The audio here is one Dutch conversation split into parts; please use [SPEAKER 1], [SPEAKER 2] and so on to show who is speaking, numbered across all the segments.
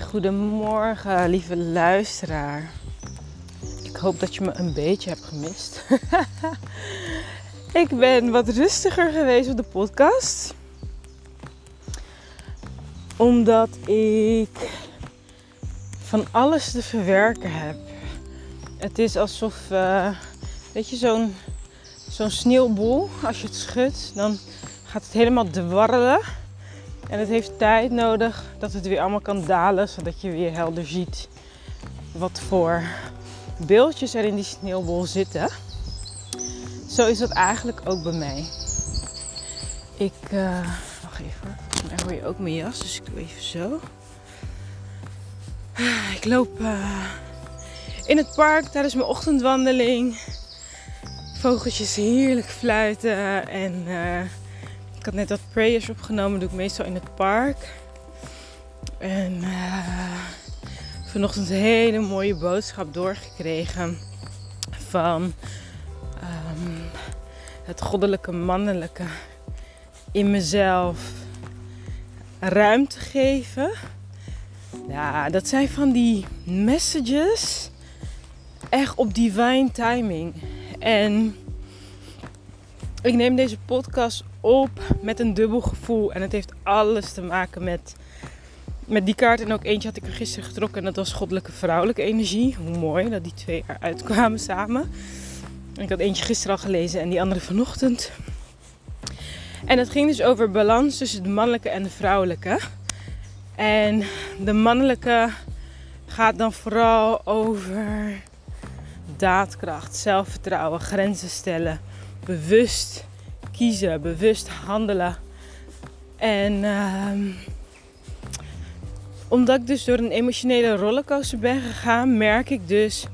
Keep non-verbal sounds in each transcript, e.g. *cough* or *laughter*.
[SPEAKER 1] Goedemorgen, lieve luisteraar. Ik hoop dat je me een beetje hebt gemist. *laughs* ik ben wat rustiger geweest op de podcast. Omdat ik van alles te verwerken heb. Het is alsof, uh, weet je, zo'n zo'n sneeuwbol. Als je het schudt, dan gaat het helemaal dwarrelen. En het heeft tijd nodig dat het weer allemaal kan dalen, zodat je weer helder ziet wat voor beeldjes er in die sneeuwbol zitten. Zo is dat eigenlijk ook bij mij. Ik, uh, wacht even, daar hoor je ook mijn jas, dus ik doe even zo. Ik loop uh, in het park tijdens mijn ochtendwandeling. Vogeltjes heerlijk fluiten en... Uh, ik had net wat prayers opgenomen, doe ik meestal in het park. En uh, vanochtend een hele mooie boodschap doorgekregen van um, het goddelijke mannelijke in mezelf ruimte geven. Ja, dat zijn van die messages echt op divine timing. En ik neem deze podcast op met een dubbel gevoel. En het heeft alles te maken met, met die kaart. En ook eentje had ik er gisteren getrokken. En dat was goddelijke vrouwelijke energie. Hoe mooi dat die twee eruit kwamen samen. Ik had eentje gisteren al gelezen en die andere vanochtend. En het ging dus over balans tussen de mannelijke en de vrouwelijke. En de mannelijke gaat dan vooral over daadkracht, zelfvertrouwen, grenzen stellen, bewust kiezen, bewust handelen. En uh, omdat ik dus door een emotionele rollercoaster ben gegaan, merk ik dus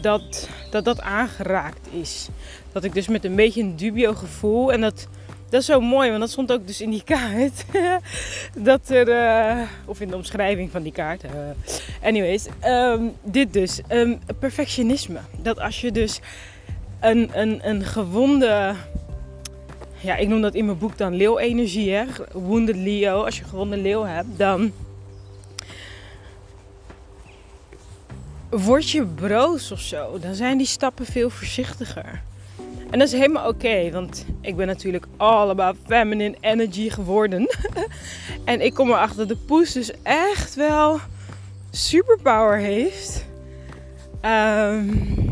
[SPEAKER 1] dat, dat dat aangeraakt is. Dat ik dus met een beetje een dubio gevoel en dat dat is zo mooi, want dat stond ook dus in die kaart. *laughs* dat er, uh, of in de omschrijving van die kaart. Uh, anyways, um, dit dus. Um, perfectionisme. Dat als je dus een, een, een gewonde ja, ik noem dat in mijn boek dan leeuwenergie, hè. Wounded Leo. Als je gewoon een leeuw hebt, dan word je broos of zo. Dan zijn die stappen veel voorzichtiger. En dat is helemaal oké, want ik ben natuurlijk all about feminine energy geworden. *laughs* en ik kom erachter dat de poes dus echt wel superpower heeft. Um,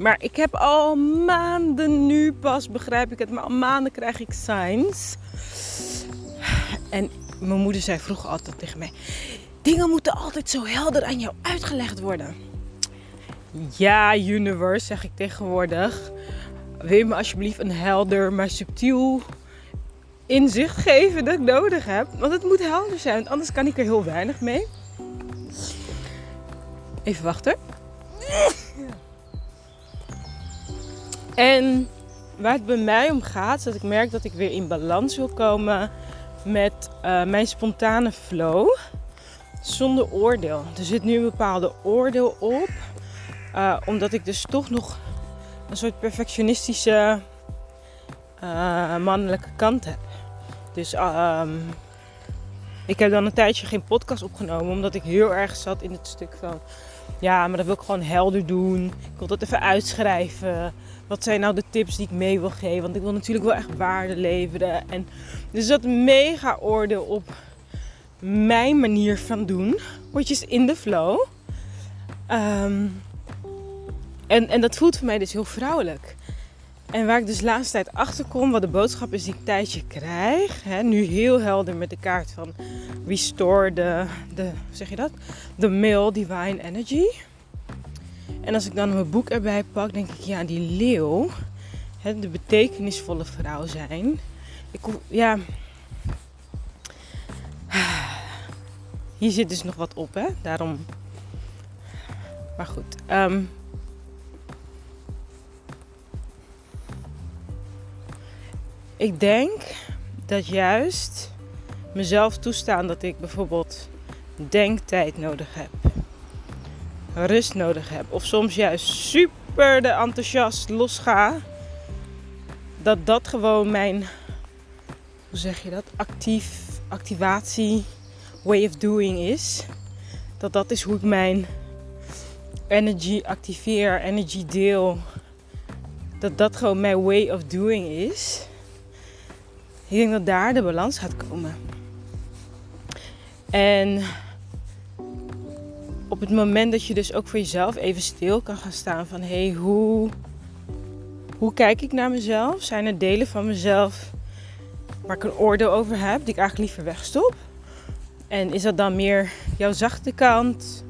[SPEAKER 1] maar ik heb al maanden nu pas, begrijp ik het, maar al maanden krijg ik signs. En mijn moeder zei vroeger altijd tegen mij: Dingen moeten altijd zo helder aan jou uitgelegd worden. Ja, universe, zeg ik tegenwoordig. Wil je me alsjeblieft een helder, maar subtiel inzicht geven dat ik nodig heb? Want het moet helder zijn, want anders kan ik er heel weinig mee. Even wachten. En waar het bij mij om gaat, is dat ik merk dat ik weer in balans wil komen met uh, mijn spontane flow. Zonder oordeel. Er zit nu een bepaalde oordeel op. Uh, omdat ik dus toch nog een soort perfectionistische uh, mannelijke kant heb. Dus um, ik heb dan een tijdje geen podcast opgenomen. Omdat ik heel erg zat in het stuk van... Ja, maar dat wil ik gewoon helder doen. Ik wil dat even uitschrijven wat zijn nou de tips die ik mee wil geven? Want ik wil natuurlijk wel echt waarde leveren. En dus dat mega oordeel op mijn manier van doen. Word in de flow. Um, en, en dat voelt voor mij dus heel vrouwelijk. En waar ik dus de laatste tijd achter kom, wat de boodschap is die ik tijdje krijg. Hè, nu heel helder met de kaart van Restore de, de zeg je dat? De male divine energy. En als ik dan mijn boek erbij pak, denk ik, ja, die leeuw, hè, de betekenisvolle vrouw zijn. Ik, ja, hier zit dus nog wat op, hè? Daarom. Maar goed. Um, ik denk dat juist mezelf toestaan dat ik bijvoorbeeld denktijd nodig heb rust nodig heb. Of soms juist super de enthousiast losga. Dat dat gewoon mijn, hoe zeg je dat, actief, activatie, way of doing is. dat dat is hoe ik mijn energy activeer, energy deel. Dat dat gewoon mijn way of doing is. Ik denk dat daar de balans gaat komen. En op het moment dat je dus ook voor jezelf even stil kan gaan staan van hé, hey, hoe, hoe kijk ik naar mezelf? Zijn er delen van mezelf waar ik een oordeel over heb, die ik eigenlijk liever wegstop? En is dat dan meer jouw zachte kant,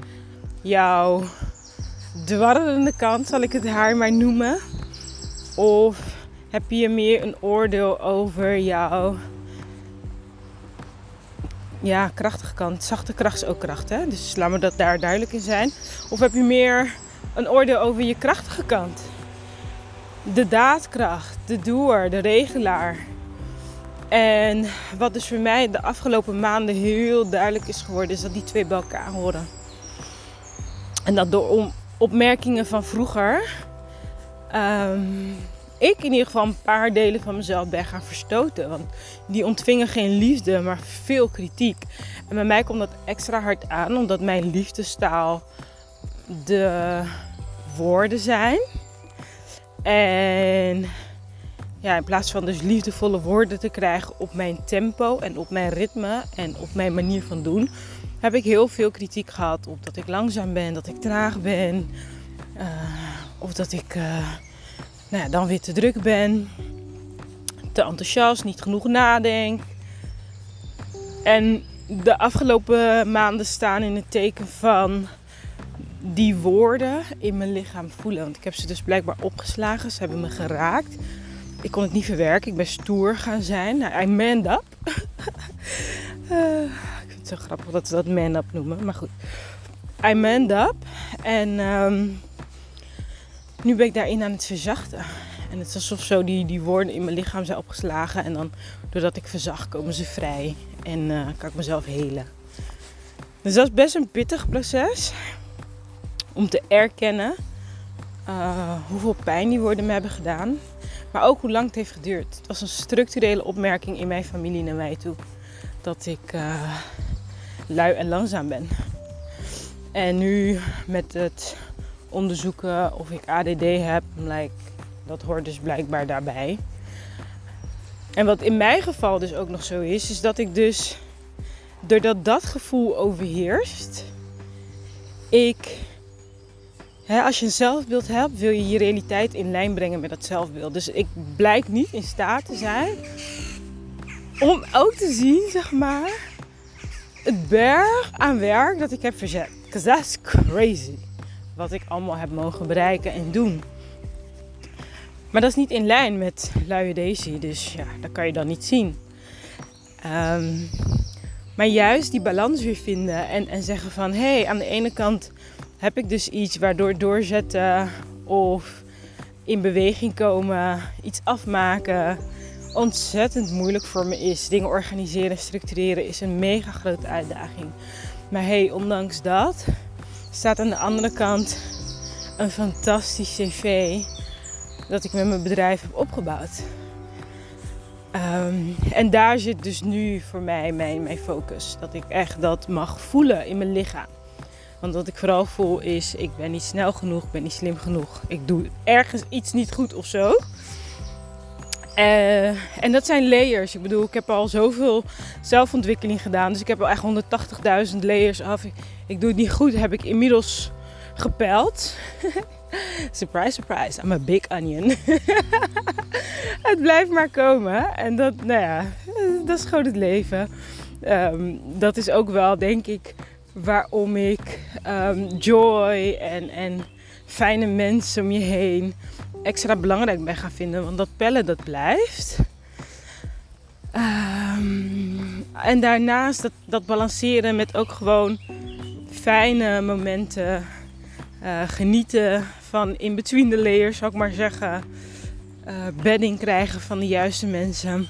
[SPEAKER 1] jouw dwarrelende kant, zal ik het haar maar noemen? Of heb je meer een oordeel over jouw ja, krachtige kant. Zachte kracht is ook kracht, hè? Dus laat me dat daar duidelijk in zijn. Of heb je meer een oordeel over je krachtige kant? De daadkracht, de doer, de regelaar. En wat dus voor mij de afgelopen maanden heel duidelijk is geworden, is dat die twee bij elkaar horen. En dat door opmerkingen van vroeger ehm, ik in ieder geval een paar delen van mezelf ben gaan verstoten. Want die ontvingen geen liefde, maar veel kritiek. En bij mij komt dat extra hard aan, omdat mijn liefdestaal de woorden zijn. En ja, in plaats van dus liefdevolle woorden te krijgen op mijn tempo en op mijn ritme en op mijn manier van doen, heb ik heel veel kritiek gehad op dat ik langzaam ben, dat ik traag ben, uh, of dat ik uh, nou ja, dan weer te druk ben, te enthousiast, niet genoeg nadenk. En de afgelopen maanden staan in het teken van die woorden in mijn lichaam voelen. Want ik heb ze dus blijkbaar opgeslagen. Ze hebben me geraakt. Ik kon het niet verwerken. Ik ben stoer gaan zijn. Nou, I manned up. uh, *laughs* ik vind het zo grappig dat ze dat man up noemen. Maar goed. I manned up. En um, nu ben ik daarin aan het verzachten. En het is alsof zo die, die woorden in mijn lichaam zijn opgeslagen. En dan doordat ik verzacht komen ze vrij. En uh, kan ik mezelf helen. Dus dat is best een pittig proces. Om te erkennen uh, hoeveel pijn die woorden me hebben gedaan. Maar ook hoe lang het heeft geduurd. Het was een structurele opmerking in mijn familie naar mij toe. Dat ik uh, lui en langzaam ben. En nu met het onderzoeken of ik ADD heb. Like, dat hoort dus blijkbaar daarbij. En wat in mijn geval dus ook nog zo is, is dat ik dus, doordat dat gevoel overheerst, ik, hè, als je een zelfbeeld hebt, wil je je realiteit in lijn brengen met dat zelfbeeld. Dus ik blijk niet in staat te zijn om ook te zien, zeg maar, het berg aan werk dat ik heb verzet. Because that's crazy wat ik allemaal heb mogen bereiken en doen. Maar dat is niet in lijn met luie Daisy, dus ja, dat kan je dan niet zien. Ehm, maar juist die balans weer vinden en, en zeggen van... hé, hey, aan de ene kant heb ik dus iets waardoor doorzetten of in beweging komen, iets afmaken... ontzettend moeilijk voor me is. Dingen organiseren, structureren is een mega grote uitdaging. Maar hey, ondanks dat staat aan de andere kant een fantastisch cv dat ik met mijn bedrijf heb opgebouwd. Ehm, en daar zit dus nu voor mij mijn, mijn focus. Dat ik echt dat mag voelen in mijn lichaam. Want wat ik vooral voel is, ik ben niet snel genoeg, ik ben niet slim genoeg. Ik doe ergens iets niet goed of zo. Uh, en dat zijn layers. Ik bedoel, ik heb al zoveel zelfontwikkeling gedaan. Dus ik heb al echt 180.000 layers af. Ik doe het niet goed, heb ik inmiddels gepeld. *laughs* surprise, surprise, I'm a big onion. *laughs* het blijft maar komen. En dat, nou ja, dat is gewoon het leven. Um, dat is ook wel, denk ik, waarom ik um, joy en, en fijne mensen om je heen extra belangrijk ben gaan vinden. Want dat pellen, dat blijft. Um, en daarnaast dat, dat balanceren met ook gewoon fijne momenten. Uh, genieten van in between the layers, zou ik maar zeggen. Uh, bedding krijgen van de juiste mensen.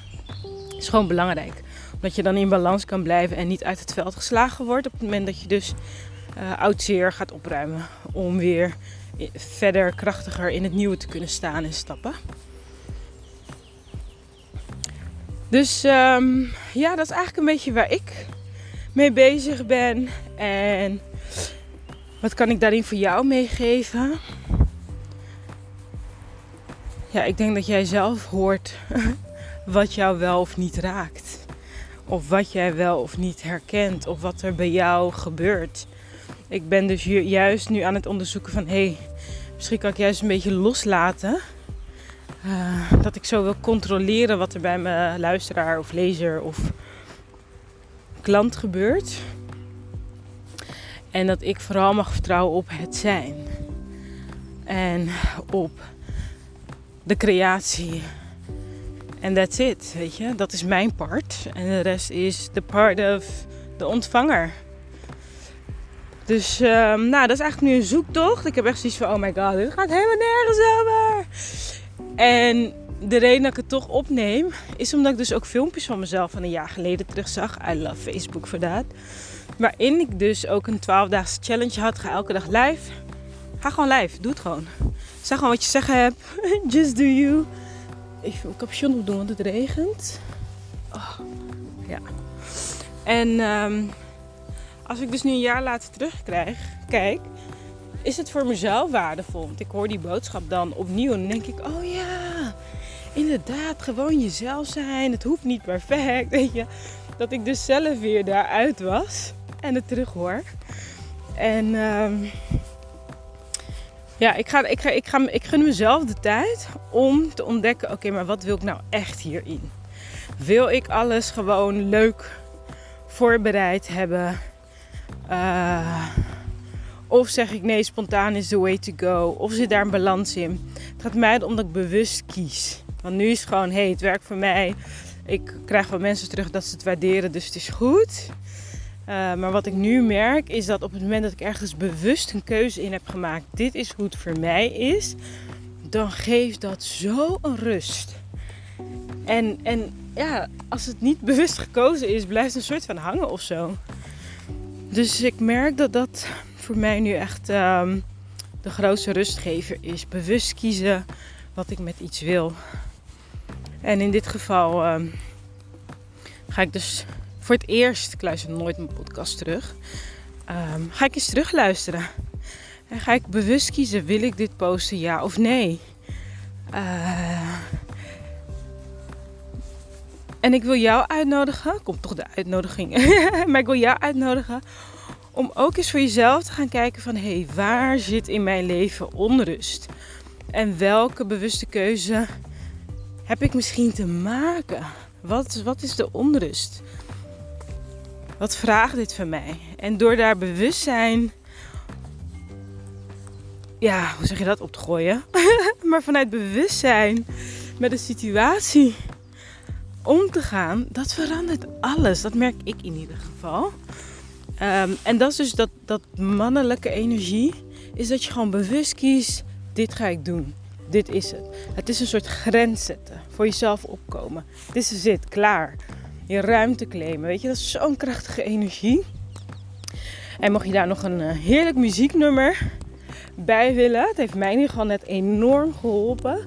[SPEAKER 1] Is gewoon belangrijk. Omdat je dan in balans kan blijven en niet uit het veld geslagen wordt. Op het moment dat je dus uh, oud zeer gaat opruimen. Om weer verder krachtiger in het nieuwe te kunnen staan en stappen. Dus um, ja, dat is eigenlijk een beetje waar ik mee bezig ben. En Wat kan ik daarin voor jou meegeven? Ja, ik denk dat jij zelf hoort *laughs* wat jou wel of niet raakt. Of wat jij wel of niet herkent. Of wat er bij jou gebeurt. Ik ben dus juist nu aan het onderzoeken van... hé, hey, misschien kan ik juist een beetje loslaten. Uh, dat ik zo wil controleren wat er bij mijn luisteraar of lezer of klant gebeurt. En dat ik vooral mag vertrouwen op het zijn. En op de creatie. En that's it, weet je. Dat is mijn part. En de rest is de part of de ontvanger. Dus um, nou, dat is eigenlijk nu een zoektocht. Ik heb echt zoiets van, oh my god, dit gaat helemaal nergens over. En de reden dat ik het toch opneem, is omdat ik dus ook filmpjes van mezelf van een jaar geleden terugzag. I love Facebook voor dat. Waarin ik dus ook een 12-daagse challenge had. Ga elke dag live. Ga gewoon live. Doe het gewoon. Zeg gewoon wat je zeggen hebt. *laughs* Just do you. Even een capuchon opdoen, want het regent. Oh, ja. En um, als ik dus nu een jaar later terugkrijg, kijk, is het voor mezelf waardevol. Want ik hoor die boodschap dan opnieuw en dan denk ik, oh ja, inderdaad, gewoon jezelf zijn. Het hoeft niet perfect, *laughs* weet je. Dat ik dus zelf weer daaruit was en het terug hoor. En um, ja, ik, ga, ik, ga, ik, ga, ik gun mezelf de tijd om te ontdekken: oké, maar wat wil ik nou echt hierin? Wil ik alles gewoon leuk voorbereid hebben? Uh, of zeg ik nee, spontaan is the way to go? Of zit daar een balans in? Het gaat mij om dat ik bewust kies. Want nu is het gewoon, hé, hey, het werkt voor mij. Ik krijg van mensen terug dat ze het waarderen, dus het is goed. Uh, maar wat ik nu merk is dat op het moment dat ik ergens bewust een keuze in heb gemaakt, dit is hoe het voor mij is, dan geeft dat zo een rust. En, en ja, als het niet bewust gekozen is, blijft het een soort van hangen of zo. Dus ik merk dat dat voor mij nu echt um, de grootste rustgever is. Bewust kiezen wat ik met iets wil. En in dit geval um, ga ik dus voor het eerst, ik luister nooit mijn podcast terug, um, ga ik eens terugluisteren. En ga ik bewust kiezen, wil ik dit posten, ja of nee? Uh, en ik wil jou uitnodigen, komt toch de uitnodiging, *laughs* maar ik wil jou uitnodigen om ook eens voor jezelf te gaan kijken van hé, hey, waar zit in mijn leven onrust? En welke bewuste keuze heb ik misschien te maken? Wat, wat is de onrust? Wat vraagt dit van mij? En door daar bewustzijn, ja, hoe zeg je dat, op te gooien? *laughs* maar vanuit bewustzijn met de situatie om te gaan, dat verandert alles. Dat merk ik in ieder geval. Um, en dat is dus dat, dat mannelijke energie. Is dat je gewoon bewust kiest, dit ga ik doen. Dit is het. Het is een soort grens zetten. Voor jezelf opkomen. Dit is het, klaar. Je ruimte claimen. Weet je, dat is zo'n krachtige energie. En mocht je daar nog een uh, heerlijk muzieknummer bij willen. Het heeft mij in ieder geval net enorm geholpen.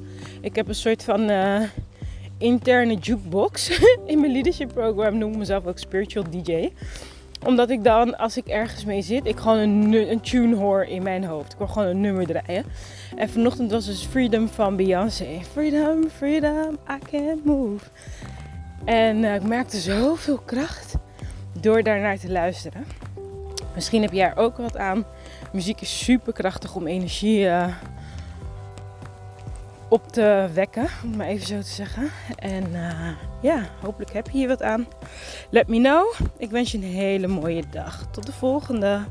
[SPEAKER 1] Ik heb een soort van uh, interne jukebox. *laughs* in mijn leadership program noem ik mezelf ook spiritual DJ omdat ik dan, als ik ergens mee zit, ik gewoon een, een tune hoor in mijn hoofd. Ik wil gewoon een nummer draaien. En vanochtend was dus Freedom van Beyoncé. Freedom, freedom, I can't move. En uh, ik merkte zoveel kracht door daarnaar te luisteren. Misschien heb jij er ook wat aan. Muziek is super krachtig om energie uh, op te wekken, om maar even zo te zeggen. En uh, ja, hopelijk heb je hier wat aan. Let me know. Ik wens je een hele mooie dag. Tot de volgende.